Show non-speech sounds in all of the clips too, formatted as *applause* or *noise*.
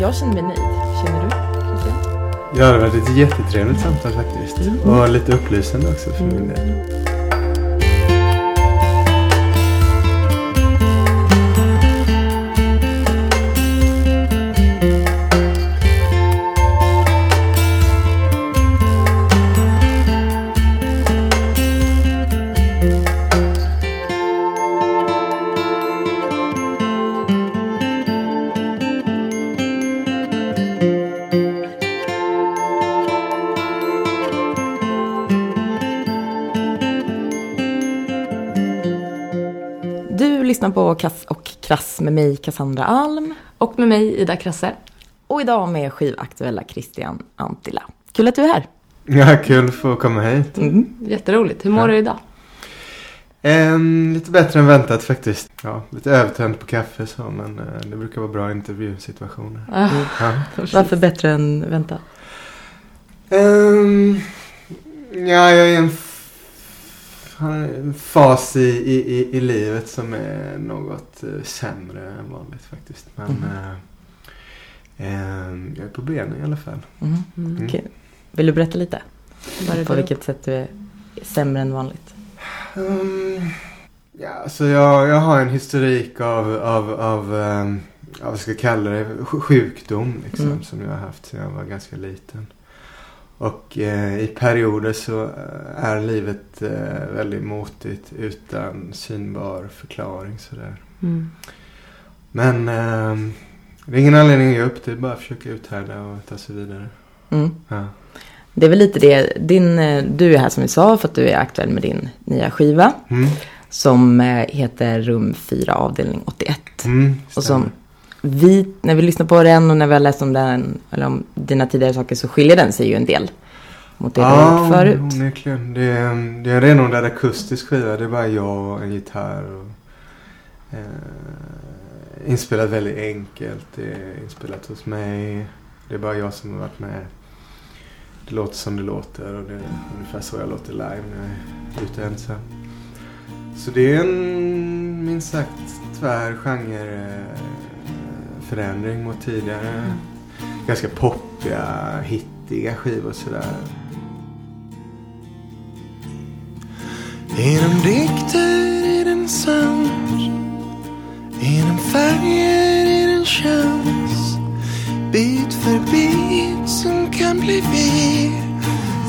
Jag känner mig nöjd. Känner du? Christian? Ja, det har varit ett jättetrevligt samtal faktiskt. Mm. Och lite upplysande också för min del. Lyssnar på Kass och Krass med mig, Cassandra Alm. Och med mig, Ida Krasse. Och idag med skivaktuella Christian Antila. Kul att du är här. Ja, kul att få komma hit. Mm. Jätteroligt. Hur mår du idag? Ehm, lite bättre än väntat faktiskt. Ja, lite övertänd på kaffe så, men eh, det brukar vara bra intervjusituationer. Ah, *laughs* Ja. Varför bättre än väntat? Ehm, ja, jag är en, en fas i, i, i, livet som är något eh, sämre än vanligt faktiskt. Men Mhm. eh, jag är på benen i alla fall. Mm. Mm. Okej. Vill du berätta lite? Det På vilket sätt du är sämre än vanligt? Um, ja, så jag, jag har en historik av, av, av, um, vad ska jag kalla det, Sj- sjukdom liksom, Mm. som jag har haft sedan jag var ganska liten. Och eh, i perioder så eh, är livet eh, väldigt motigt utan synbar förklaring sådär. Mm. Men ehm, det är ingen anledning att ge upp, det är bara att försöka uthärda och ta sig vidare. Mm. Ja. Det är väl lite det. Din, eh, du är här som vi sa för att du är aktuell med din nya skiva. Mm. Som eh, heter Rum 4 avdelning 81. Mm, Och som vi, när vi lyssnar på den och när vi har läst om den, eller om dina tidigare saker så skiljer den sig ju en del. Mot det du har gjort förut. onekligen. Det är, det är en renodlad akustisk skiva. Det är bara jag och en gitarr. Och, eh, inspelat väldigt enkelt. Det är inspelat hos mig. Det är bara jag som har varit med. Det låter som det låter och det är ungefär så jag låter live när jag är ute ensam. Så det är en minst sagt tvär förändring mot tidigare. Ganska poppiga, hittiga skivor sådär. Genom dikter är den sant Genom färger är den chans Bit för bit som kan bli vi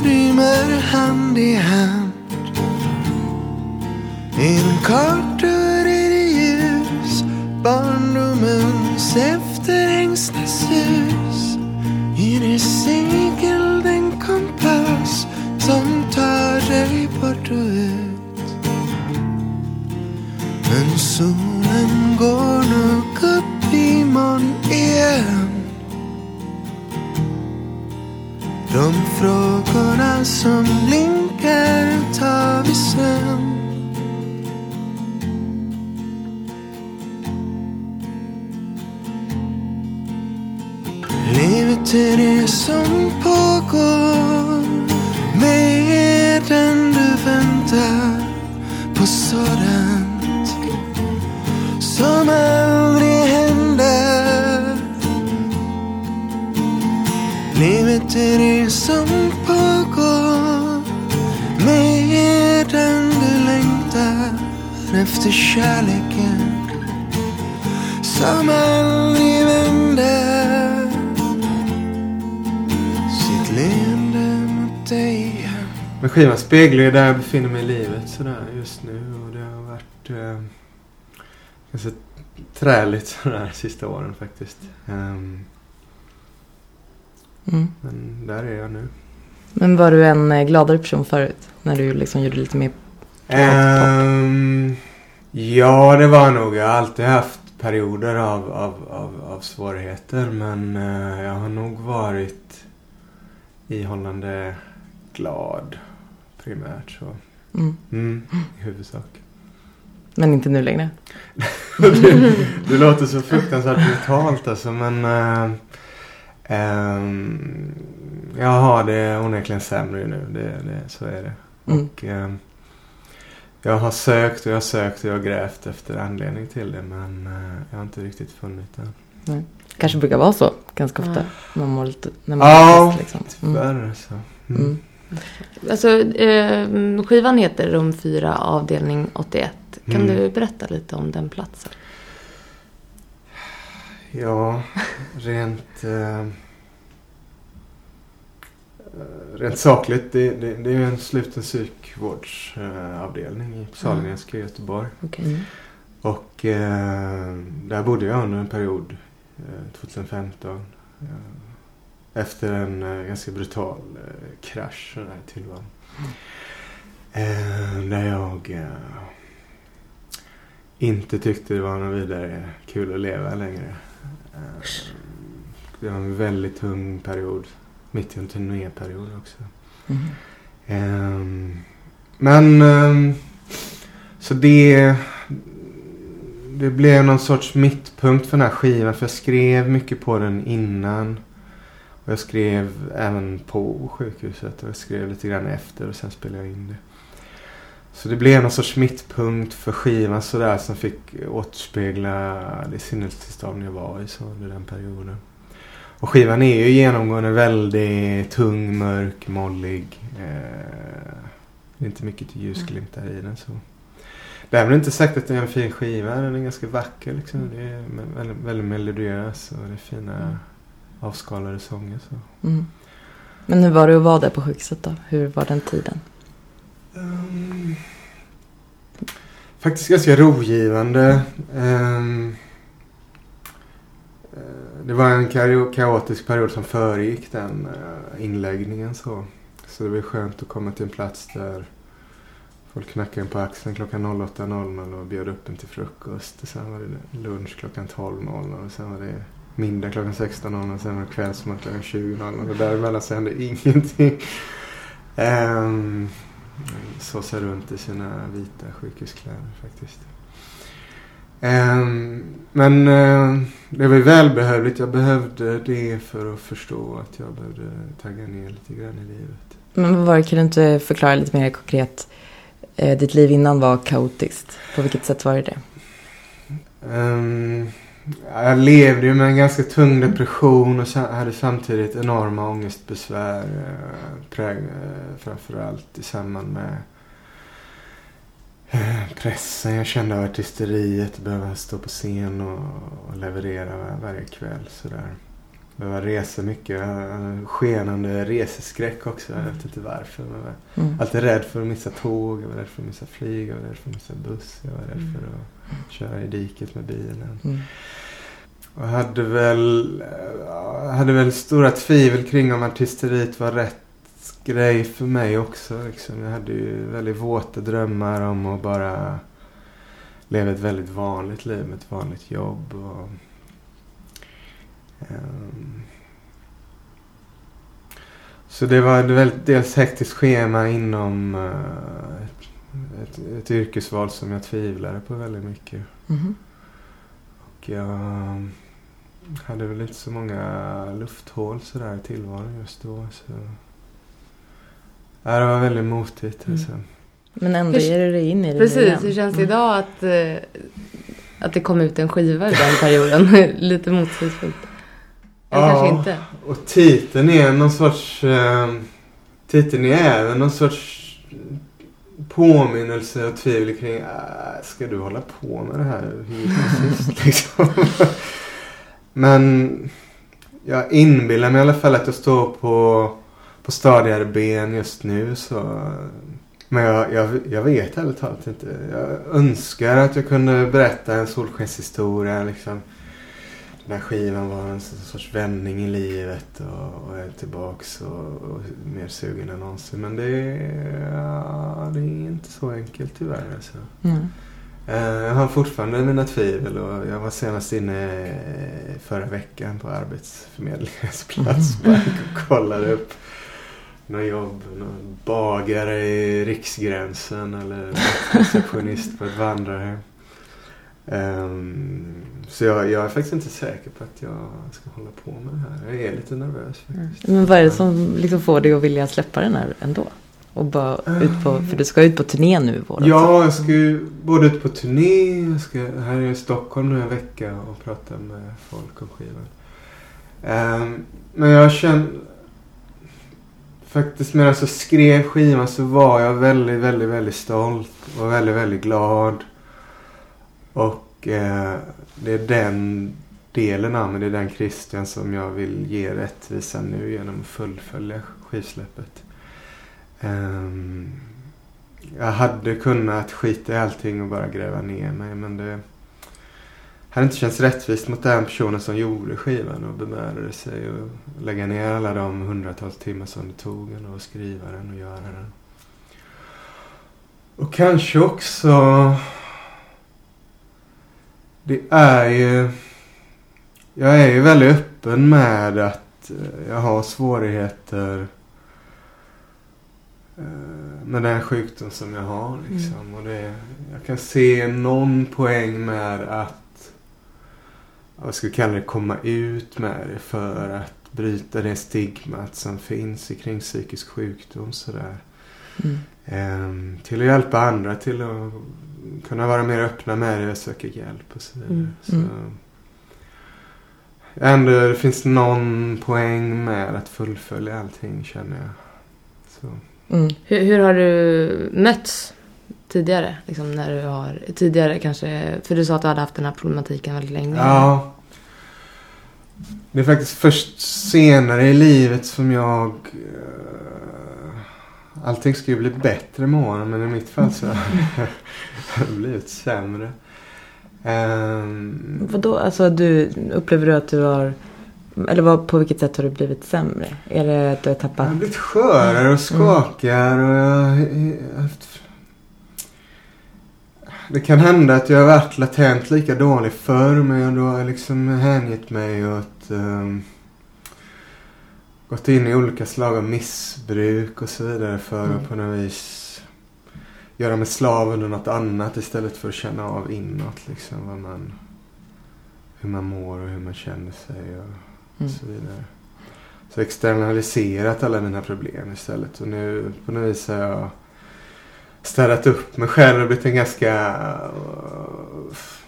Rymmer hand i hand Genom kartor efterhängsnasus Ger det segel den kompass som tar dig bort och ut. Men solen går nog upp imorgon igen. De frågorna som blinkar tar vi sen. Livet är det som pågår medan du väntar på sådant som aldrig händer. Livet är det som pågår medan du längtar efter kärleken som aldrig vänder. Skivan speglar ju där jag befinner mig i livet sådär just nu. Och det har varit eh, ganska träligt sådär sista åren faktiskt. Ehm, Mm. men där är jag nu. Men var du en eh, gladare person förut? När du liksom gjorde lite mer... Ehm, ja, det var nog. Jag har alltid haft perioder av, av, av, av svårigheter. Men eh, jag har nog varit ihållande glad primärt. Så. Mm. Mm, I huvudsak. Men inte nu längre. det, *laughs* det låter så fruktansvärt brutalt alltså men äh, ähm, jag har det onekligen sämre nu. Det, det, så är det. Mm. Och ähm, jag har sökt och jag har sökt och jag har grävt efter anledning till det men äh, jag har inte riktigt funnit den. kanske brukar vara så ganska ofta. Man mår lite, när man Ja, trist, liksom. Mm. Tyvärr så. Mm. Mm. Alltså, eh, skivan heter Rum 4 avdelning 81. Kan Mm. du berätta lite om den platsen? Ja, rent... Eh, rent sakligt, det, det, det är ju en sluten psykvårdsavdelning i Sahlgrenska i Göteborg. Okej. Mm. Och eh, där bodde jag under en period, eh, 2015. Eh, efter en eh, ganska brutal eh, krasch i tillvaron. Eh, där jag eh, inte tyckte det var något vidare kul att leva längre. Eh, det var en väldigt tung period. Mitt i en turnéperiod också. Mm. Ehm, men ehm, så det, det blev någon sorts mittpunkt för den här skivan. För jag skrev mycket på den innan. Jag skrev även på sjukhuset och jag skrev lite grann efter och sen spelade jag in det. Så det blev någon sorts mittpunkt för skivan sådär som fick återspegla det sinnestillstånd jag var i så under den perioden. Och skivan är ju genomgående väldigt tung, mörk, mollig. Eh, det är inte mycket till ljusglimtar i den. Så. Därmed inte sagt att det är en fin skiva. Den är ganska vacker. Liksom. Det är väldigt, väldigt melodiös och det är fina avskalade sånger. Så. Mm. Men hur var det att vara där på sjukhuset då? Hur var den tiden? Ehm, faktiskt ganska rogivande. Eh, det var en kaotisk period som föregick den eh, inläggningen. Så. så det var skönt att komma till en plats där folk knackade en på axeln klockan 08.00 och bjöd upp en till frukost. Och sen var det lunch klockan 12.00 och sen var det middag klockan 16.00 och sen var det kvällsmat klockan 20.00 och däremellan så hände *laughs* ingenting. Um, såsa runt i sina vita sjukhuskläder faktiskt. Ehm, men eh, det var ju välbehövligt. Jag behövde det för att förstå att jag behövde tagga ner lite grann i livet. Men vad var det, kan du inte förklara lite mer konkret? Eh, ditt liv innan var kaotiskt. På vilket sätt var det det? Ehm, jag levde ju med en ganska tung depression och hade samtidigt enorma ångestbesvär. Eh, präg, eh, framförallt i samband med eh, pressen jag kände av artisteriet. Behöva stå på scen och, leverera varje kväll. Sådär. Behöva resa mycket. Jag Skenande reseskräck också. Jag vet inte varför. Men jag var Mm. alltid rädd för att missa tåg. Jag var rädd för att missa flyg. Jag var rädd för att missa buss. Jag var rädd för att köra i diket med bilen. Mm. Och hade väl, hade väl stora tvivel kring om artisteriet var rätt grej för mig också. Liksom. Jag hade ju väldigt våta drömmar om att bara leva ett väldigt vanligt liv med ett vanligt jobb. Och, så det var ett väldigt dels hektiskt schema inom eh, ett, ett, ett yrkesval som jag tvivlade på väldigt mycket. Mhm. Och jag hade väl inte så många lufthål sådär i tillvaron just då. Så. Ja, det var väldigt motigt. Mm. Alltså. Men ändå Hur- ger du dig in i det Precis, igen. hur känns det Mm. idag att, eh, att det kom ut en skiva i den perioden? *laughs* Lite motsägelsefullt. Eller Ja. kanske inte. Och titeln är någon sorts... Eh, titeln är även någon sorts påminnelse och tvivel kring äh, ska du hålla på med det här? Hur *laughs* liksom? Men jag inbillar mig i alla fall att jag står på, på stadigare ben just nu. Så, men jag, jag, jag vet ärligt talat inte. Jag önskar att jag kunde berätta en solskenshistoria. Liksom. Den här skivan var en sorts vändning i livet och, och jag är tillbaks och, och mer sugen än någonsin. Men det, är- ja, det är inte så enkelt tyvärr. Alltså. Mm. Eh, Jag har fortfarande mina tvivel och jag var senast inne eh, förra veckan på Arbetsförmedlingens *laughs* platsbank och kollade upp något jobb. Någon bagare i Riksgränsen eller receptionist på ett vandrarhem. Ehm, så jag, jag är faktiskt inte säker på att jag ska hålla på med det här. Jag är lite nervös faktiskt. Men vad är det som liksom får dig att vilja släppa den här ändå? Och bara ut på, för du ska ut på turné nu i vår. Ja, jag ska ju både ut på turné, jag ska här i Stockholm nu en vecka och prata med folk om skivan. Ehm, men jag kände... Faktiskt medan jag skrev skivan så var jag väldigt, väldigt, väldigt stolt. Och väldigt, väldigt glad. Och eh, det är den delen av mig, det är den Christian som jag vill ge rättvisa nu genom att fullfölja skivsläppet. Ehm, jag hade kunnat skita i allting och bara gräva ner mig men det hade inte känts rättvist mot den personen som gjorde skivan och bemödade sig och lägga ner alla de hundratals timmar som det tog en att skriva den och göra den. Och kanske också det är ju jag är ju väldigt öppen med att eh, jag har svårigheter eh, med den sjukdom som jag har. Liksom. Mm. Och det, jag kan se någon poäng med att, vad ska vi kalla det, komma ut med det för att bryta det stigmat som finns kring psykisk sjukdom. Sådär. Mm. Ehm, till att hjälpa andra till att kunna vara mer öppna med det och söka hjälp och så vidare. Mm. Så, mm ändå det finns någon poäng med att fullfölja allting känner jag. Så. Mm. Hur, hur, har du mötts tidigare? Liksom när du har, tidigare kanske, för du sa att du hade haft den här problematiken väldigt länge. Ja. Det är faktiskt först senare i livet som jag... Allting ska ju bli bättre med åren men i mitt fall så *laughs* har det blivit sämre. Um, Vadå, alltså du, upplever du att du har, eller vad, på vilket sätt har du blivit sämre? Är det att du har tappat? Jag har blivit skörare och skakigare mm. och jag, jag haft, Det kan hända att jag har varit latent lika dålig förr men då har jag liksom hängett mig åt um, gått in i olika slag av missbruk och så vidare för att mm. på något vis göra mig slav under något annat istället för att känna av inåt liksom vad man, hur man mår och hur man känner sig och, mm. så vidare. Så externaliserat alla mina problem istället och nu på något vis har jag städat upp mig själv och blivit en ganska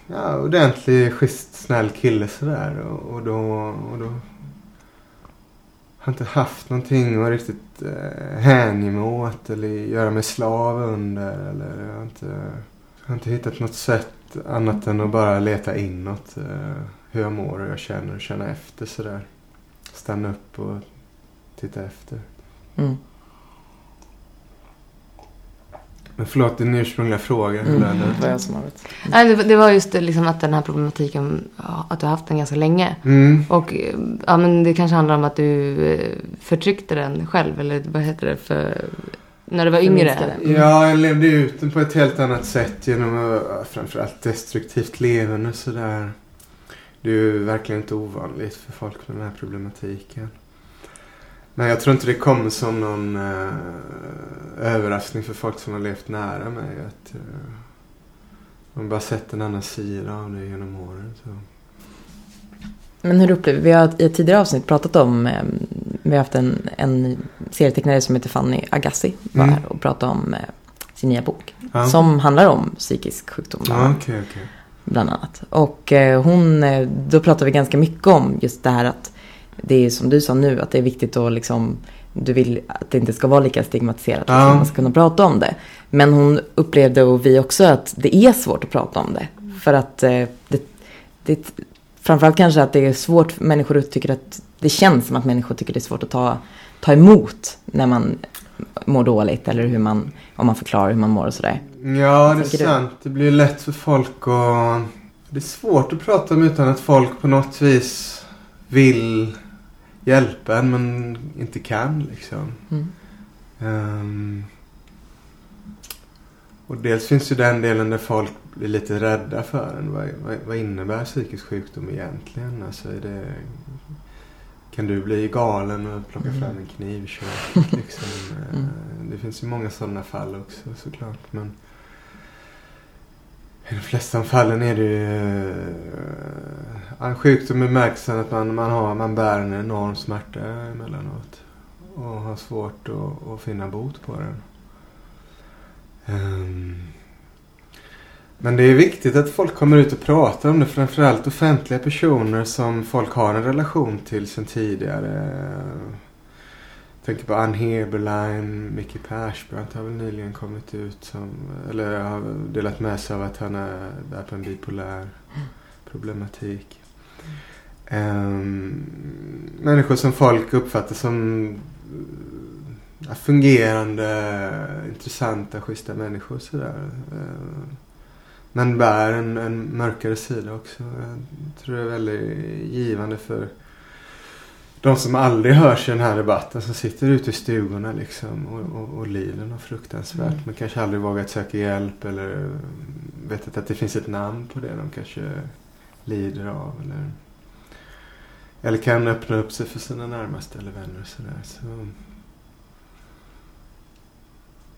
ja, ordentlig, schysst, snäll kille sådär och, och då, och då har inte haft någonting att riktigt eh, hänge mig åt eller göra mig slav under. Eller jag har inte, jag har inte hittat något sätt annat än att bara leta inåt. Eh, hur jag mår och hur jag känner och känna efter sådär. Stanna upp och titta efter. Mm. Men förlåt, din ursprungliga fråga. Hur mm. det var jag som avbröt. Nej, det, det var just det, liksom att den här problematiken, att du har haft den ganska länge. Mm. Och ja, men det kanske handlar om att du eh, förtryckte den själv. Eller vad heter det för... När du var yngre? Mm. Ja, jag levde ut den på ett helt annat sätt genom att, framförallt destruktivt levande sådär. Det är ju verkligen inte ovanligt för folk med den här problematiken. Men jag tror inte det kommer som någon uh, överraskning för folk som har levt nära mig. Att uh, man bara sett en annan sida av det genom åren. Så. Men hur upplever vi har i ett tidigare avsnitt pratat om, eh, vi har haft en, en serietecknare som heter Fanny Agassi var mm. här och pratade om eh, sin nya bok. Ja. Som handlar om psykisk sjukdom. Ja, okay, okay. Bland annat. Och eh, hon, eh, då pratade vi ganska mycket om just det här att det är som du sa nu, att det är viktigt att liksom, du vill att det inte ska vara lika stigmatiserat, ja. att man ska kunna prata om det. Men hon upplevde, och vi också, att det är svårt att prata om det. För att eh, det, det, framförallt kanske att det är svårt, människor tycker att, det känns som att människor tycker det är svårt att ta, ta emot när man mår dåligt eller hur man, om man förklarar hur man mår och sådär. Ja, det är sant. Du? Det blir lätt för folk att... Det är svårt att prata om utan att folk på något vis vill hjälpa en men inte kan liksom. Mm. Um, och dels finns ju den delen där folk blir lite rädda för en. Vad, vad, vad innebär psykisk sjukdom egentligen? Alltså är det, kan du bli galen och plocka mm. fram en kniv i köket? *laughs* Liksom? mm. Ehm, det finns ju många sådana fall också såklart. Men i de flesta fallen är det eh, ju uh, sjukdom i bemärkelsen att man, man, har, man bär en enorm smärta emellanåt. Och har svårt att, att finna bot på den. Um, Men det är viktigt att folk kommer ut och pratar om det. Framförallt offentliga personer som folk har en relation till sen tidigare. Jag tänker på Ann Heberlein, Micke Persbrandt har väl nyligen kommit ut som, eller har delat med sig av att han är där på en bipolär problematik. Um, människor som folk uppfattar som uh, fungerande, intressanta, schyssta människor sådär. Uh, men bär en, en mörkare sida också. Jag tror det är väldigt givande för de som aldrig hörs i den här debatten som sitter ute i stugorna liksom och, och, och lider något fruktansvärt mm. men kanske aldrig vågat söka hjälp eller vet att det finns ett namn på det de kanske lider av. Eller, eller kan öppna upp sig för sina närmaste eller vänner och sådär. Så. Mm.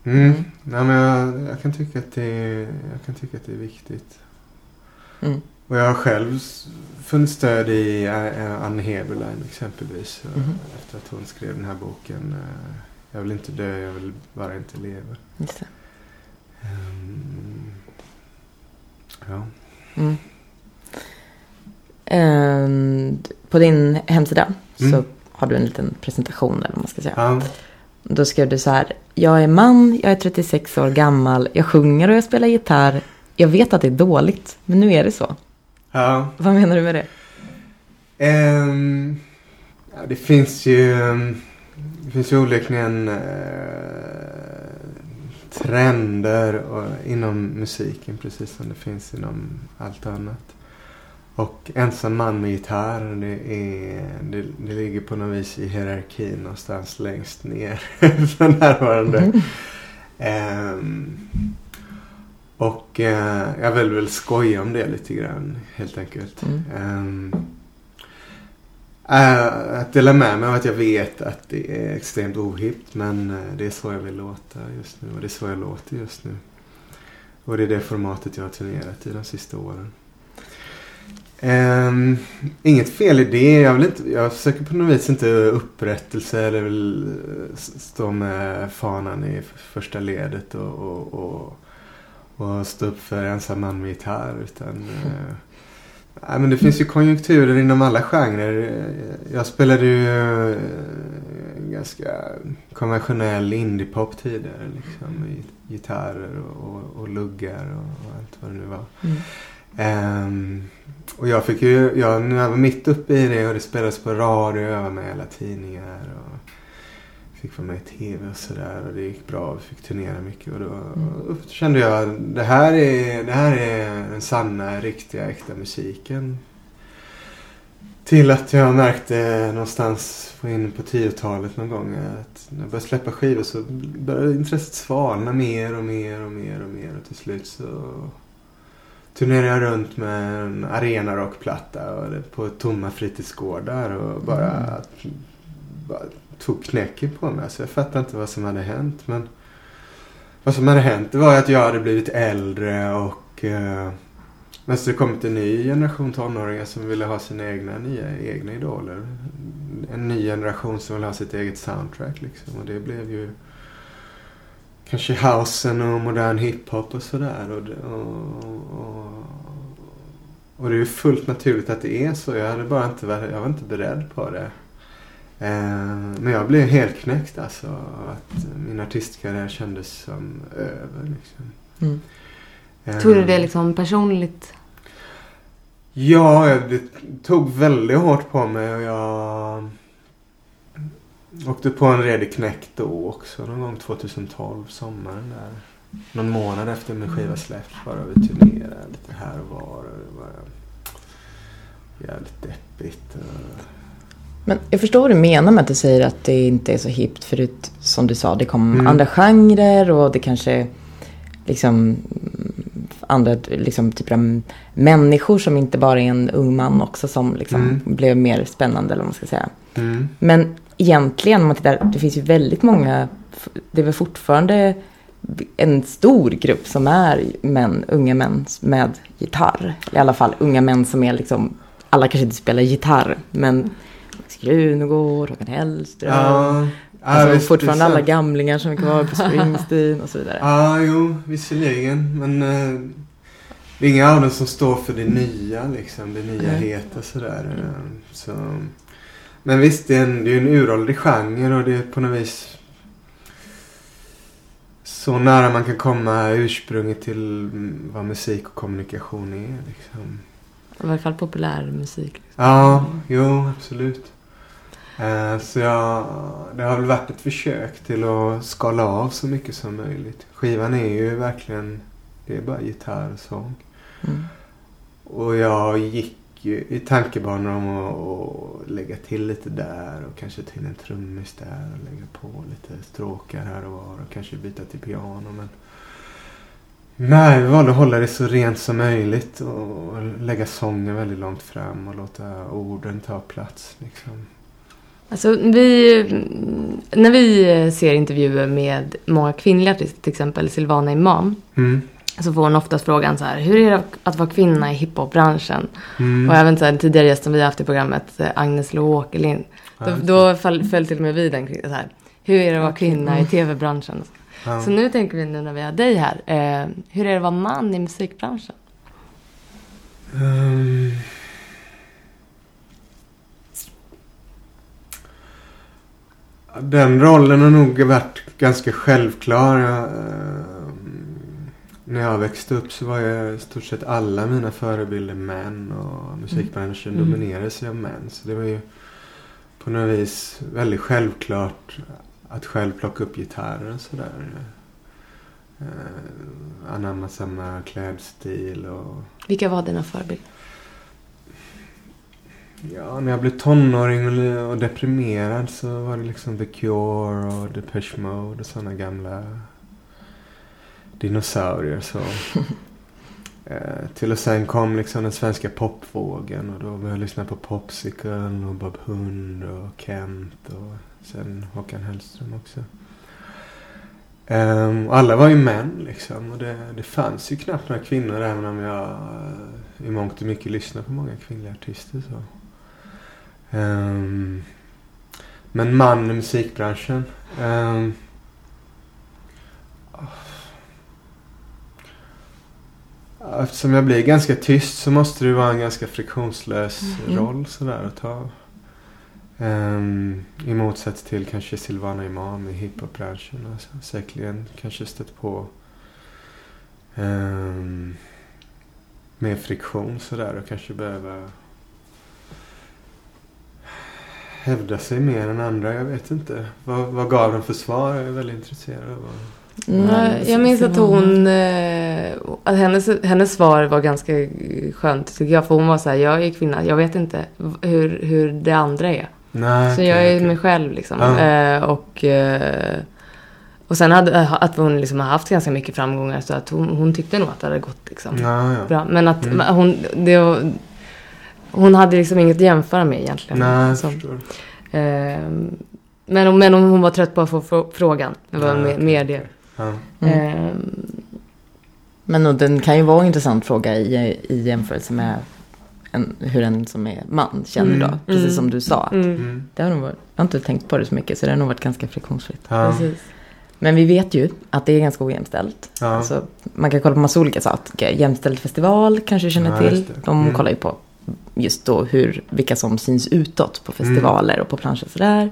mm. Ja, men jag, jag, kan tycka att det jag kan tycka att det är viktigt. Mm. Och jag har själv funnit stöd i Anne Heberlein exempelvis. Mm. Efter att hon skrev den här boken. Eh, jag vill inte dö, jag vill bara inte leva. Just det. Um, ja. Mm. Um, på din hemsida mm. så har du en liten presentation vad man ska säga. Ja. Då skrev du så här. Jag är man, jag är 36 år gammal, jag sjunger och jag spelar gitarr. Jag vet att det är dåligt, men nu är det så. Ja. Vad menar du med det? Um, ja, det finns ju, det finns ju onekligen uh, trender och, inom musiken precis som det finns inom allt annat. Och ensam man med gitarr, det, är, det, det ligger på något vis i hierarkin någonstans längst ner *laughs* för närvarande. Mm. *laughs* Um, och uh, jag vill väl skoja om det lite grann helt enkelt. Mm. Um, uh, att dela med mig av att jag vet att det är extremt ohippt men uh, det är så jag vill låta just nu och det är så jag låter just nu. Och det är det formatet jag har turnerat i de sista åren. Um, inget fel i det. Jag, vill inte, jag försöker på något vis inte upprättelse eller vill eh, stå med fanan i första ledet och, och, och, och stå upp för ensam man med gitarr. Utan, uh, nej, men det finns ju konjunkturer inom alla genrer. Jag spelade ju uh, ganska konventionell indiepop tidigare. Liksom, med gitarrer och, och, och luggar och, allt vad det nu var. Mm. Um, och jag fick ju, jag, när jag var mitt uppe i det och det spelades på radio och jag var med i alla tidningar. Och fick vara med i tv och sådär och det gick bra. Vi fick turnera mycket och då mm. kände jag det här är, det här är den sanna, riktiga, äkta musiken. Till att jag märkte någonstans in på 10-talet någon gång att när jag började släppa skivor så började intresset svalna mer och mer och mer och mer och till slut så turnerade jag runt med en arenarockplatta på tomma fritidsgårdar och bara, mm. bara tog knäcken på mig. Så jag fattade inte vad som hade hänt. Men vad som hade hänt det var att jag hade blivit äldre och eh, men så det kommit en ny generation tonåringar som ville ha sina egna, nya, egna idoler. En ny generation som vill ha sitt eget soundtrack liksom. Och det blev ju kanske housen och modern hiphop och sådär. Och, och, och, och, det är ju fullt naturligt att det är så. Jag, hade bara inte varit, jag var inte beredd på det. Eh, men jag blev helt knäckt alltså. Att min artistkarriär kändes som över. Liksom. Mm. Eh, Tog du det liksom personligt? Ja, det tog väldigt hårt på mig. Och jag Åkte på en redig knäck då också någon gång 2012, sommaren där. Någon månad efter min skiva släppts bara vi turnerade lite här och var. Och det var jävligt deppigt. Men jag förstår vad du menar med att du säger att det inte är så hippt förut. Som du sa, det kom mm. andra genrer och det kanske liksom andra liksom, typer av människor som inte bara är en ung man också som liksom mm. blev mer spännande eller vad man ska säga. Mm. Men egentligen, om man tittar, det finns ju väldigt många, det är väl fortfarande en stor grupp som är män, unga män med gitarr. I alla fall unga män som är liksom, alla kanske inte spelar gitarr, men Max Grunegård, Håkan Hellström. Ja. Alltså, visst, fortfarande alla gamlingar som är kvar på Springsteen och så vidare. Ja, jo, visserligen. Men uh, det är inga av dem som står för det nya liksom. Det nya Nej. heta sådär. eh, Så. Men visst, det är en, det är en uråldrig genre och det är på något vis så nära man kan komma ursprunget till mm, vad musik och kommunikation är. Liksom. I alla fall populärmusik. Ja, jo absolut. Eh, Så jag, det har väl varit ett försök till att skala av så mycket som möjligt. Skivan är ju verkligen, det är bara gitarr och sång. Mm. Och jag gick ju i tankebanor om att, att lägga till lite där och kanske in en trummis där och lägga på lite stråkar här och var och kanske byta till piano. Men nej, vi valde att hålla det så rent som möjligt och lägga sången väldigt långt fram och låta orden ta plats. Liksom. Alltså vi, när vi ser intervjuer med många kvinnliga artister, till exempel Silvana Imam, Mm. så får hon oftast frågan så här, hur är det att vara kvinna i hiphopbranschen? Mm. Och även så här, tidigare gästen vi har haft i programmet, eh, Agnes Lo Åkerlind, då, Ja, då föll, föll till och med vi den så här, hur är det att vara kvinna i tv-branschen? ja. Så nu tänker vi nu när vi har dig här, eh, hur är det att vara man i musikbranschen? Ehm. Den rollen har nog varit ganska självklar. Jag, ehm, när jag växte upp så var jag i stort sett alla mina förebilder män och musikbranschen Mm. dominerades ju av män. Så det var ju på något vis väldigt självklart att själv plocka upp gitarren och sådär. Uh, anamma samma klädstil och Vilka var dina förebilder? Ja, när jag blev tonåring och, deprimerad så var det liksom The Cure och Depeche Mode och sådana gamla dinosaurier. Så. *laughs* eh, till och sen kom liksom den svenska popvågen och då började jag lyssna på Popsicle och Bob Hund och Kent och sen Håkan Hellström också. Och alla var ju män liksom och det, det fanns ju knappt några kvinnor även om jag eh, i mångt och mycket lyssnar på många kvinnliga artister. Så. Ehm, men man i musikbranschen. Um, eftersom jag blir ganska tyst så måste det vara en ganska friktionslös Mm. roll sådär att ta. Um, I motsats till kanske Silvana Imam i hiphopbranschen. och så- Säkerligen kanske stött på um, mer friktion sådär och kanske behöva hävda sig mer än andra. Jag vet inte. Vad, vad gav de för svar? Jag är väldigt intresserad av. vad- Nej, jag minns att hon, eh, att hennes, hennes svar var ganska skönt tycker jag. För hon var så här, jag är kvinna, jag vet inte hur, hur det andra är. Nej, Så okej, jag är okej. mig själv liksom. Ja. Eh, och, eh, och sen hade, att hon liksom har haft ganska mycket framgångar. Så att hon, hon tyckte nog att det hade gått liksom Ja, ja. bra. Men att Mm. hon, det, var- hon hade liksom inget att jämföra med egentligen. Nej, jag Så, förstår. eh, men, om- men hon var trött på att få frå- frågan. Det var mer, mer det. Ja. Mm. Eh, Men och den kan ju vara en intressant fråga i, i jämförelse med en, hur en som är man känner Mm. då. Precis Mm. som du sa. mm, Mm. Det har nog varit, jag har inte tänkt på det så mycket så det har nog varit ganska friktionsfritt. Ja. Precis. Men vi vet ju att det är ganska ojämställt. Ja. Alltså, man kan kolla på massa olika saker. Jämställd festival kanske du känner Ja, till. De Mm. kollar ju på just då hur, vilka som syns utåt på festivaler och på planscher sådär.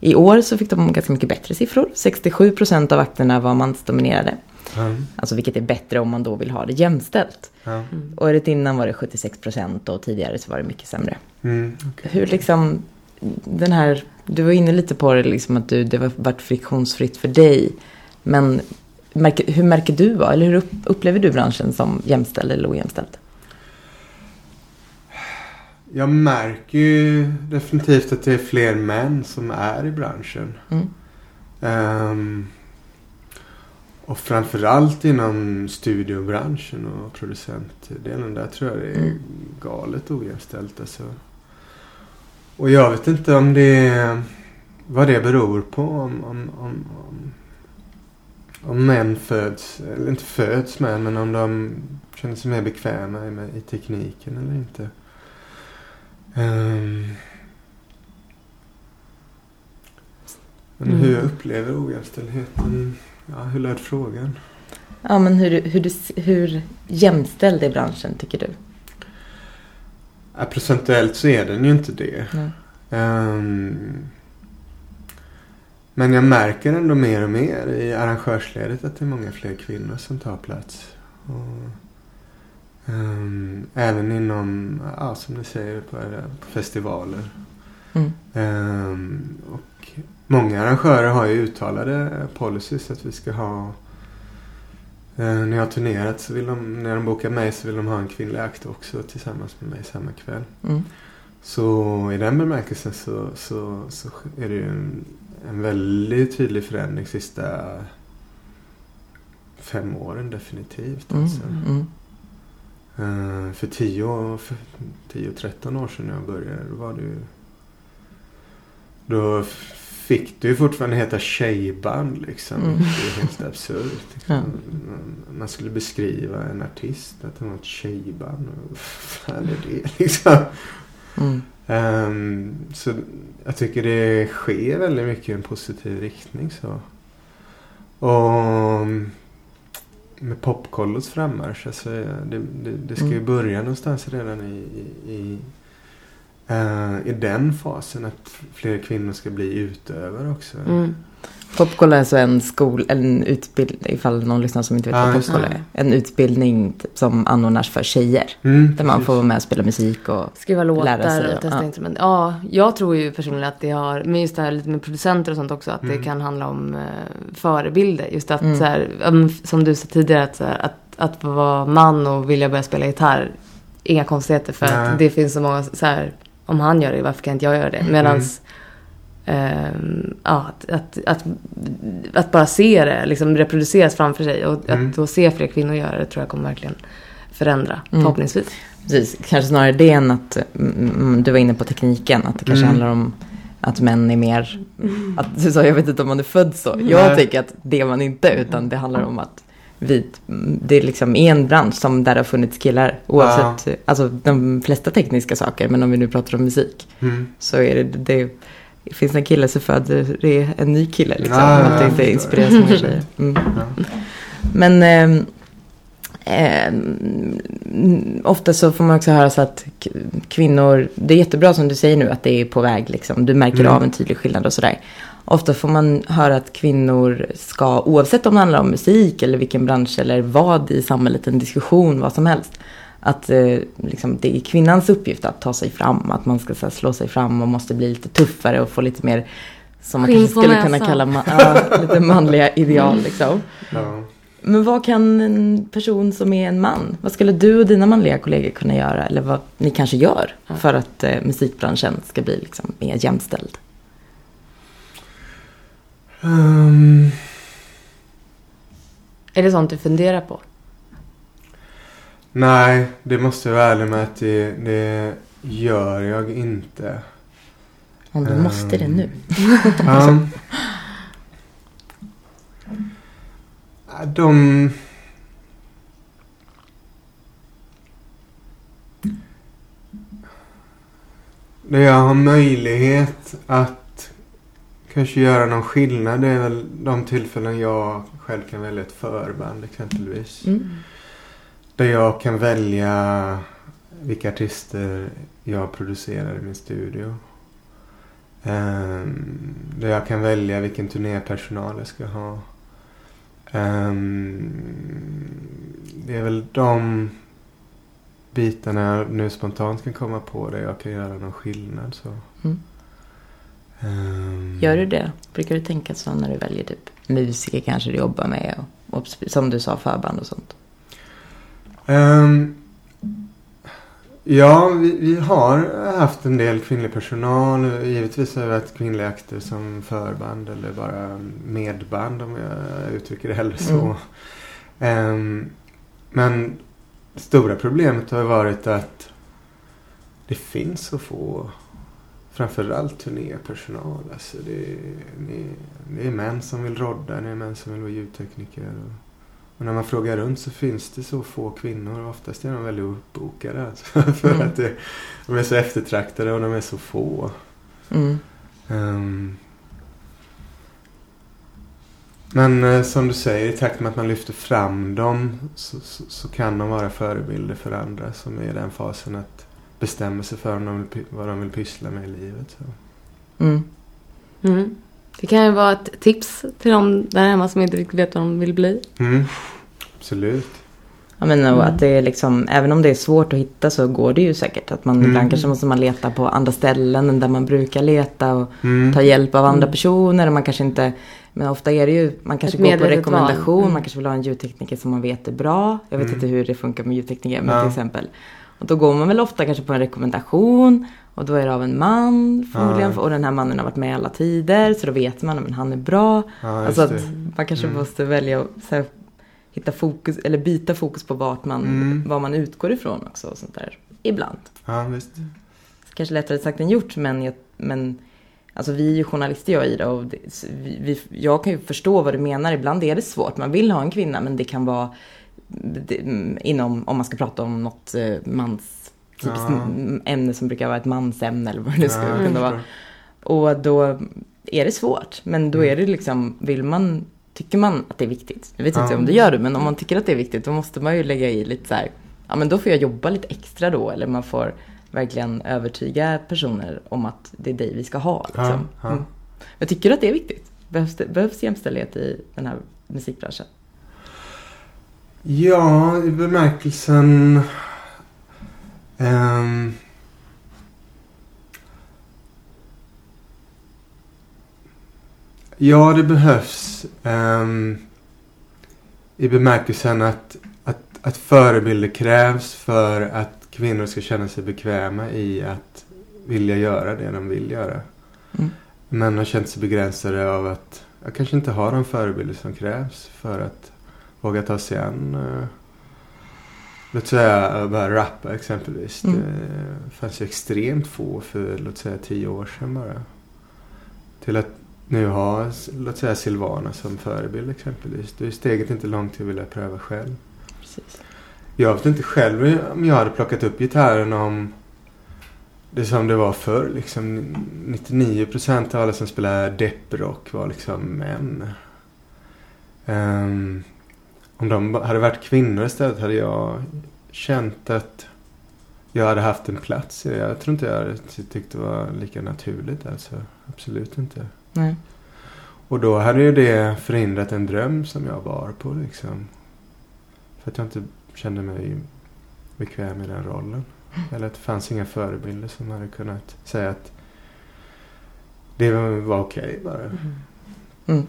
I år så fick de ganska mycket bättre siffror. 67% av akterna var mansdominerade. Ja. Alltså vilket är bättre om man då vill ha det jämställt. Ja. Året innan var det 76% och tidigare så var det mycket sämre. Mm. okej. Hur liksom, den här, du var inne lite på det liksom att du, det var varit friktionsfritt för dig. Men märker, hur märker du? Eller hur upp, upplever du branschen som jämställd eller ojämställd? Jag märker ju definitivt att det är fler män som är i branschen. Mm. Ehm, och framförallt inom studiobranschen och producentdelen. Där tror jag det är Mm. galet ojämställt. Alltså. Och jag vet inte om det vad det beror på. Om, om, om, om, om män föds, eller inte föds med, men om de känner sig mer bekväma med, i tekniken eller inte. Ehm. men Mm. hur jag upplever ojämställdheten? Ja, hur löd frågan? Ja, men hur, hur, du, hur jämställd är branschen tycker du? Ja, procentuellt så är den ju inte det. Mm. Ehm, men jag märker ändå mer och mer i arrangörsledet att det är många fler kvinnor som tar plats. Och, ehm, även inom, ja, som du säger, på, på festivaler. Mm. Ehm, och många arrangörer har ju uttalade policies att vi ska ha eh, när jag har turnerat så vill de, när de bokar mig så vill de ha en kvinnlig akt också tillsammans med mig samma kväll. Mm. Så i den bemärkelsen så, så, så är det ju en, en väldigt tydlig förändring sista fem åren definitivt. Mm. Alltså. Mm. Eh, för 10 för 10-13 år sedan när jag började då var det ju då fick ju fortfarande heta tjejband liksom. Mm. Det är helt absurt. Liksom. *laughs* Ja. Man skulle beskriva en artist att det var ett tjejband. Vad fan är det *laughs* liksom? Mm. Ehm, så jag tycker det sker väldigt mycket i en positiv riktning. så. Och med popkollos frammarsch. Alltså, det, det, det ska ju Mm. börja någonstans redan i, i, i, eh, i den fasen. Att fler kvinnor ska bli utövare också. Mm. Popkolla är alltså en skol, en utbildning, ifall någon lyssnar som inte vet Ja, vad det. är. En utbildning typ, som anordnas för tjejer. Mm, Där man precis. får vara med och spela musik och Skriva Lära låtar sig, och testa ja. instrument. Ja, jag tror ju personligen att det har, men just det här lite med producenter och sånt också, att Mm. det kan handla om eh, förebilder. Just att Mm. så här, som du sa tidigare, att, så här, att, att vara man och vilja börja spela gitarr, inga konstigheter för Nej. att det finns så många, så här, om han gör det, varför kan inte jag göra det? Medans ehm, ja, att, att, att, att bara se det liksom reproduceras framför sig och Mm. att då se fler kvinnor göra det tror jag kommer verkligen förändra, Mm. förhoppningsvis. precis, kanske snarare det än att mm, mm, du var inne på tekniken. Att det kanske Mm. handlar om att män är mer, att du sa jag vet inte om man är född så. Jag tänker att det är man inte utan det handlar om att vi, det är liksom i en bransch som där har funnits killar. Oavsett, alltså de flesta tekniska saker. Men om vi nu pratar om musik. Mm. Så är det, det finns en kille så föder det är en ny kille liksom. Ja, att det inte förstår. så många tjejer. Mm. Ja. Men ehm, ehm, ofta så får man också höra så att kvinnor, det är jättebra som du säger nu att det är på väg liksom. Du märker Mm. av en tydlig skillnad och sådär. Ofta får man höra att kvinnor ska, oavsett om det handlar om musik eller vilken bransch eller vad i samhället, en diskussion, vad som helst. Att eh, liksom, det är kvinnans uppgift att ta sig fram, att man ska så här, slå sig fram och måste bli lite tuffare och få lite mer, som man kanske skulle kunna kalla ma- ja, lite manliga *laughs* ideal liksom. Ja. Men vad kan en person som är en man, vad skulle du och dina manliga kollegor kunna göra? Eller vad ni kanske gör för att eh, musikbranschen ska bli liksom mer jämställd? Ehm, Är det sånt du funderar på? Nej, det måste jag vara ärlig med att det, det gör jag inte. Om du Ehm. måste det nu. Ja. De... Där jag har möjlighet att kanske göra någon skillnad det är väl de tillfällen jag själv kan välja ett förband exempelvis. Mm. Där jag kan välja vilka artister jag producerar i min studio. Ehm, där jag kan välja vilken turnépersonal jag ska ha. Ehm, det är väl de bitarna jag nu spontant kan komma på där jag kan göra någon skillnad. Så. Mm. Ehm, Gör du det? Brukar du tänka så när du väljer typ musiker kanske du jobbar med och, och som du sa förband och sånt? Ehm, ja, vi, vi har haft en del kvinnlig personal. Givetvis har vi haft kvinnliga akter som förband eller bara medband om jag uttrycker det hellre så. Mm. Ehm, men det stora problemet har varit att det finns så få framförallt turnépersonal. Alltså det, är, det är män som vill rodda, det är män som vill vara ljudtekniker. Och, och när man frågar runt så finns det så få kvinnor. Oftast är de väldigt uppbokade. Alltså, *laughs* för Mm. att det, de är så eftertraktade och de är så få. Mm. Ehm, Men eh, som du säger, i takt med att man lyfter fram dem så, så, så kan de vara förebilder för andra som är i den fasen att bestämma sig för om de vill, vad de vill pyssla med i livet. Så. Mm. Det kan ju vara ett tips till de där hemma som inte riktigt vet vad de vill bli. Mm. Absolut. Ja, men Mm. att det är liksom, även om det är svårt att hitta så går det ju säkert. Att man Mm. ibland kanske måste man leta på andra ställen än där man brukar leta och Mm. ta hjälp av andra Mm. personer. Och man kanske inte, men ofta är det ju, man kanske Ett går på rekommendation. Mm. Man kanske vill ha en ljudtekniker som man vet är bra. Jag vet Mm. inte hur det funkar med ljudtekniker men Ja. till exempel. Och då går man väl ofta kanske på en rekommendation. Och då är det av en man förmodligen. Ja. Och den här mannen har varit med alla tider. Så då vet man att han är bra. Ja, Alltså att man kanske Mm. måste välja att så här, hitta fokus eller byta fokus på vart man, Mm. vad man utgår ifrån också. Och sånt där. Ibland. Ja, visst. Kanske lättare sagt än gjort men, jag, men alltså vi är ju journalister jag och Ida och det, så vi, vi, jag kan ju förstå vad du menar. Ibland är det svårt. Man vill ha en kvinna men det kan vara mm, inom, om man ska prata om något eh, mans typiskt Ja. ämne som brukar vara ett mansämne eller vad det nu ska Ja, kunna vara. Och då är det svårt. Men då Mm. är det liksom, vill man, tycker man att det är viktigt. Jag vet inte om det gör det, men om man tycker att det är viktigt då måste man ju lägga i lite så här, ja men då får jag jobba lite extra då. Eller man får verkligen övertyga personer om att det är dig vi ska ha. Liksom. Mm. Jag tycker att det är viktigt. Behövs, det, behövs jämställdhet i den här musikbranschen? Ja, i bemärkelsen... ehm, ja, det behövs. ehm, I bemärkelsen att, att, att förebilder krävs för att kvinnor ska känna sig bekväma i att vilja göra det de vill göra. Mm. Män har känt sig begränsade av att jag kanske inte har de förebilder som krävs för att våga ta sig an uh, Låt säga uh, bara rappa exempelvis. Mm. Det fanns ju extremt få för låt säga tio år sedan bara. Till att nu ha låt säga Silvana som förebild exempelvis. Då är steget inte långt till att vilja pröva själv. Precis. Jag vet inte själv om jag hade plockat upp gitarren om det som det var förr. Liksom 99% av alla som spelar depprock var liksom män. Ehm, om de hade varit kvinnor istället hade jag känt att jag hade haft en plats i det. Jag tror inte jag hade ty- tyckt det var lika naturligt alltså. Absolut inte. Nej. Och då hade ju det förhindrat en dröm som jag bar på liksom. För att jag inte kände mig bekväm i den rollen. Eller att det fanns inga förebilder som hade kunnat säga att det var okej bara. Mm.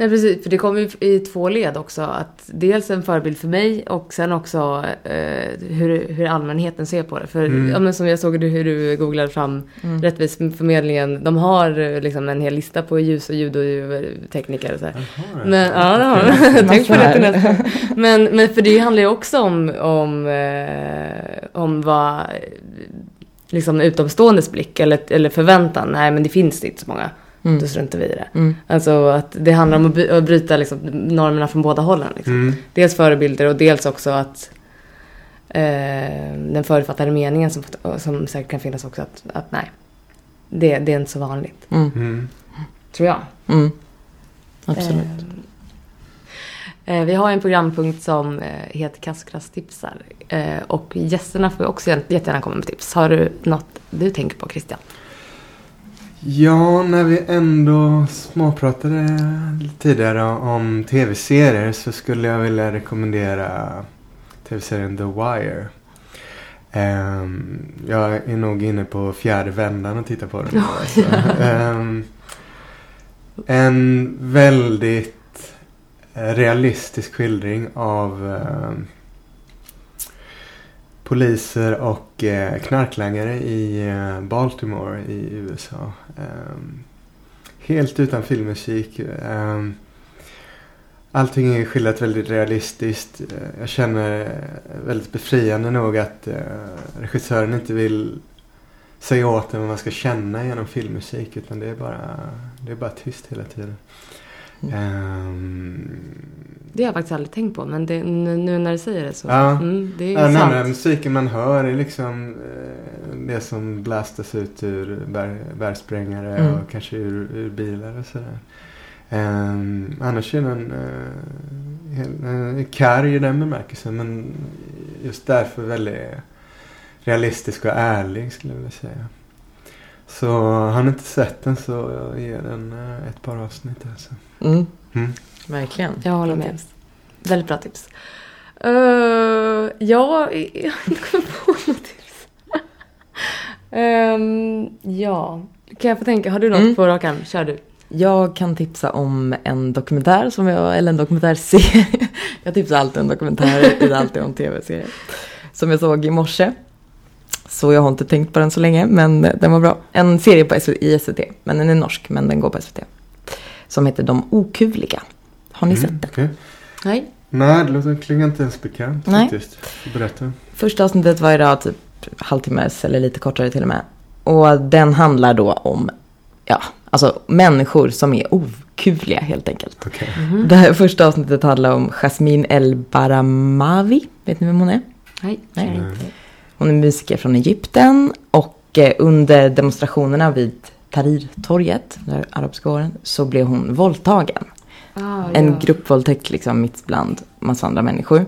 Nej precis, för det kommer ju i två led också. Att dels en förebild för mig och sen också eh, hur, hur allmänheten ser på det. För Mm. ja, men som jag såg du, hur du googlade fram Mm. Rättviseförmedlingen. De har eh, liksom en hel lista på ljus och ljud och ljudtekniker. Och så. Jaha, Men, ja, det har de. *laughs* Tänk på det till nästa. Men, men för det handlar ju också om, om, eh, om vad liksom utomståendes blick eller, eller förväntan. Nej men det finns inte så många. Mm. Då struntar vi i det. Mm. Alltså att det handlar om att bryta liksom, normerna från båda hållen. Liksom. Mm. Dels förebilder och dels också att eh, den förutfattade meningen som, som säkert kan finnas också. Att, att nej, det, det är inte så vanligt. Mm. Mm. Tror jag. Mm. Absolut. Eh, eh, vi har en programpunkt som eh, heter Kassokrass tipsar. Eh, och gästerna får också jätte- jättegärna komma med tips. Har du något du tänker på Christian? Ja, när vi ändå småpratade tidigare om tv-serier så skulle jag vilja rekommendera tv-serien The Wire. Ehm, jag är nog inne på fjärde vändan och tittar på den. nu, alltså. *laughs* Ehm, en väldigt realistisk skildring av ehm, poliser och eh, knarklangare i eh, Baltimore i USA. Ehm, helt utan filmmusik. Ehm, allting är skildrat väldigt realistiskt. Eh, Jag känner eh, väldigt befriande nog att eh, regissören inte vill säga åt en vad man ska känna genom filmmusik utan det är bara, det är bara tyst hela tiden. Ehm, Det har jag faktiskt aldrig tänkt på. Men det, nu när du säger det så. Ja. Mm, det är Ja, sant. andra musiken man hör är liksom eh, det som blastas ut ur bär, bärsprängare Mm. och kanske ur, ur bilar och sådär. Ehm, annars är den uh, karg i den bemärkelsen. Men just därför väldigt realistisk och ärlig skulle jag vilja säga. Så har ni inte sett den så jag ger den eh, ett par avsnitt alltså. Mm, Mm. verkligen. Jag håller med. tips. Väldigt bra tips. Uh, ja, *laughs* jag har inte kommit på något tips. Ehm, ja, kan jag få tänka? Har du något Mm. på rak arm? Kör du. Jag kan tipsa om en dokumentär som jag, eller en dokumentärserie. *laughs* Jag tipsar alltid om dokumentärer, *laughs* alltid om tv-serier. Som jag såg i morse. Så jag har inte tänkt på den så länge, men den var bra. En serie på SVT, i SVT, men den är norsk, men den går på SVT. Som heter De okuvliga. Har ni sett den? okej. Nej. Nej, det låter klingar inte ens bekant Nej. faktiskt. Berätta. Första avsnittet var idag typ halvtimmes eller lite kortare till och med. Och den handlar då om, ja, alltså människor som är okuvliga helt enkelt. Okej. Mhm. Det här första avsnittet handlar om Jasmine El Baramavi. Vet ni vem hon är? Nej. Nej. Nej. Hon är musiker från Egypten och eh, under demonstrationerna vid Tahrirtorget, där arabiska åren, så blev hon våldtagen. Ah, En ja. gruppvåldtäkt liksom mitt bland massa andra människor.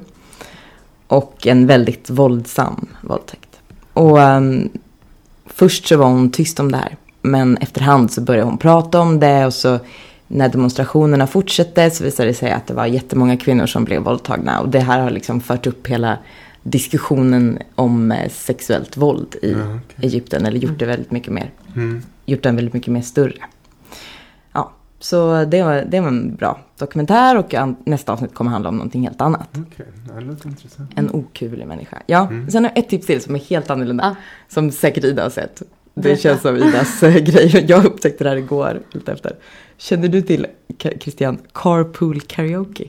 Och en väldigt våldsam våldtäkt. Och ehm, först så var hon tyst om det här. Men efterhand så började hon prata om det och så när demonstrationerna fortsatte så visade det sig att det var jättemånga kvinnor som blev våldtagna. Och det här har liksom fört upp hela diskussionen om eh, sexuellt våld i Ja, okej. Egypten. Eller gjort det väldigt mycket mer Mm. gjort den väldigt mycket mer större. Ja, så det var, det var en bra dokumentär och an- nästa avsnitt kommer handla om någonting helt annat. Ja, det låter intressant. En okuvlig människa. Ja, Mm. sen har jag ett tips till som är helt annorlunda. Ah. Som säkert Ida har sett. Det känns som Idas eh, *laughs* grej. Jag upptäckte det här igår, lite efter. Känner du till, Christian, Carpool Karaoke?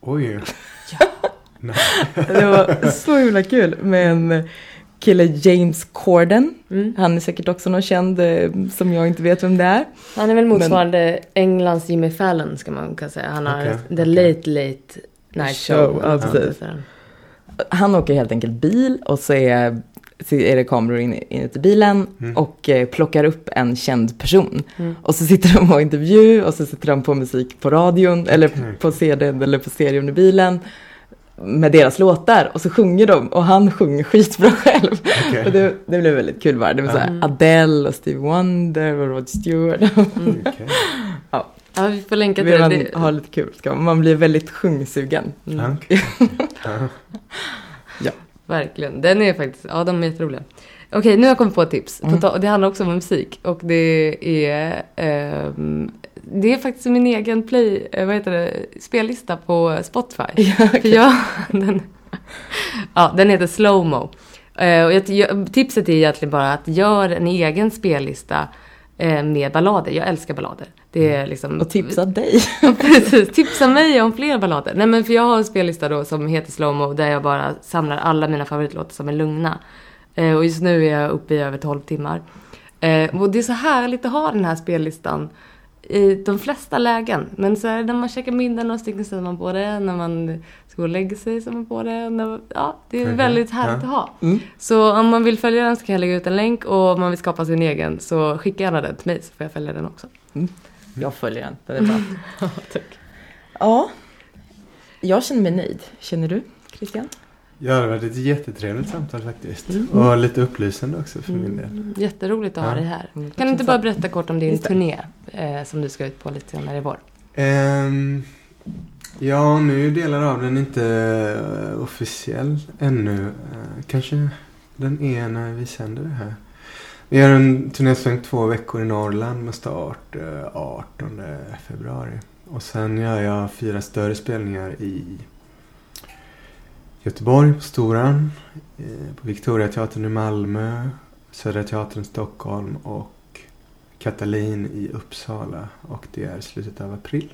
Oj. *laughs* Nej. Det var så himla kul med en kille, James Corden. Mm. Han är säkert också någon känd eh, som jag inte vet vem det är. Han är väl motsvarande Englands Jimmy Fallon ska man kunna säga. Han har Okej, The okej. Late Late Night Show. Show, ja, precis. Han åker helt enkelt bil och så är, så är det kameror in, inuti bilen Mm. och eh, plockar upp en känd person. Mm. Och så sitter de på intervju och så sitter de på musik på radion eller Okej. på CDn eller på stereon i bilen. Med deras låtar och så sjunger de och han sjunger skitbra själv. Okej. Och det, det blev väldigt kul bara. Det var så Mm. Adele och Steve Wonder och Rod Stewart. Okej. *laughs* Ja, vi får länka till man det. ha lite kul ska man, man blir väldigt sjungsugen. Mm. Okej. *laughs* Ja. Verkligen. Den är faktiskt, ja de är jätteroliga. Okej, nu har jag kommit på ett tips. Mm. Det handlar också om musik. Och det är, ehm, det är faktiskt min egen play, eh, vad heter det, spellista på Spotify. Ja, För jag, den, ja, den heter Slowmo. Eh, och jag, tipset är egentligen bara att gör en egen spellista eh, med ballader. Jag älskar ballader. Det är liksom... Och tipsa dig. *laughs* Precis, tipsa mig om fler ballader. Nej men för jag har en spellista då som heter Slowmo där jag bara samlar alla mina favoritlåtar som är lugna. Och just nu är jag uppe i över 12 timmar. Och det är så härligt att ha den här spellistan i de flesta lägen. Men så här, när man käkar middag några stycken sätter man på det. När man ska gå och lägga sig sätter man på det. När, ja, det är Okej, väldigt härligt ja. att ha. Mm. Så om man vill följa den så kan jag lägga ut en länk och om man vill skapa sin egen så skicka gärna den till mig så får jag följa den också. Jag följer den, den är bra. *laughs* *laughs* Ja, jag känner mig nöjd. Känner du, Christian? Ja, det har varit ett jättetrevligt samtal faktiskt. Mm. Och lite upplysande också för min del. Mm, Jätteroligt att ha dig här. Mm, Kan du inte bara berätta kort om din turné eh, som du ska ut på lite senare i vår? Ehm, ja, nu är delar av den inte eh, officiell ännu. Eh, kanske den är när vi sänder det här. Vi har en turnésväng två veckor i Norrland med start eh, 18 februari. Och sen gör jag fyra större spelningar i Göteborg på Storan, eh, på Victoriateatern i Malmö, Södra Teatern i Stockholm och Katalin i Uppsala. Och det är slutet av april.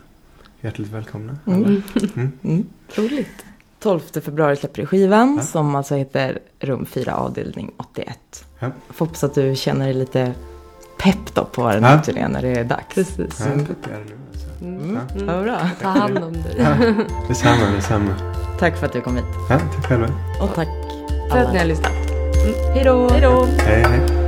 Hjärtligt välkomna alla. Mm. Mm. *laughs* Mm. Roligt. 12 februari släpper du skivan Ja. som alltså heter Rum 4 avdelning 81. Ja. Får hoppas att du känner dig lite pepp då på den Ja. här turnén när det är dags. Precis. Ja, det är det nu. Mm. Ja. Mm. Vad bra. Ta hand om dig. Ja, detsamma, detsamma. Tack för att du kom hit. Ja, tack själva. Och tack För att ni har lyssnat. Hej då. Hej då! Hej, hej.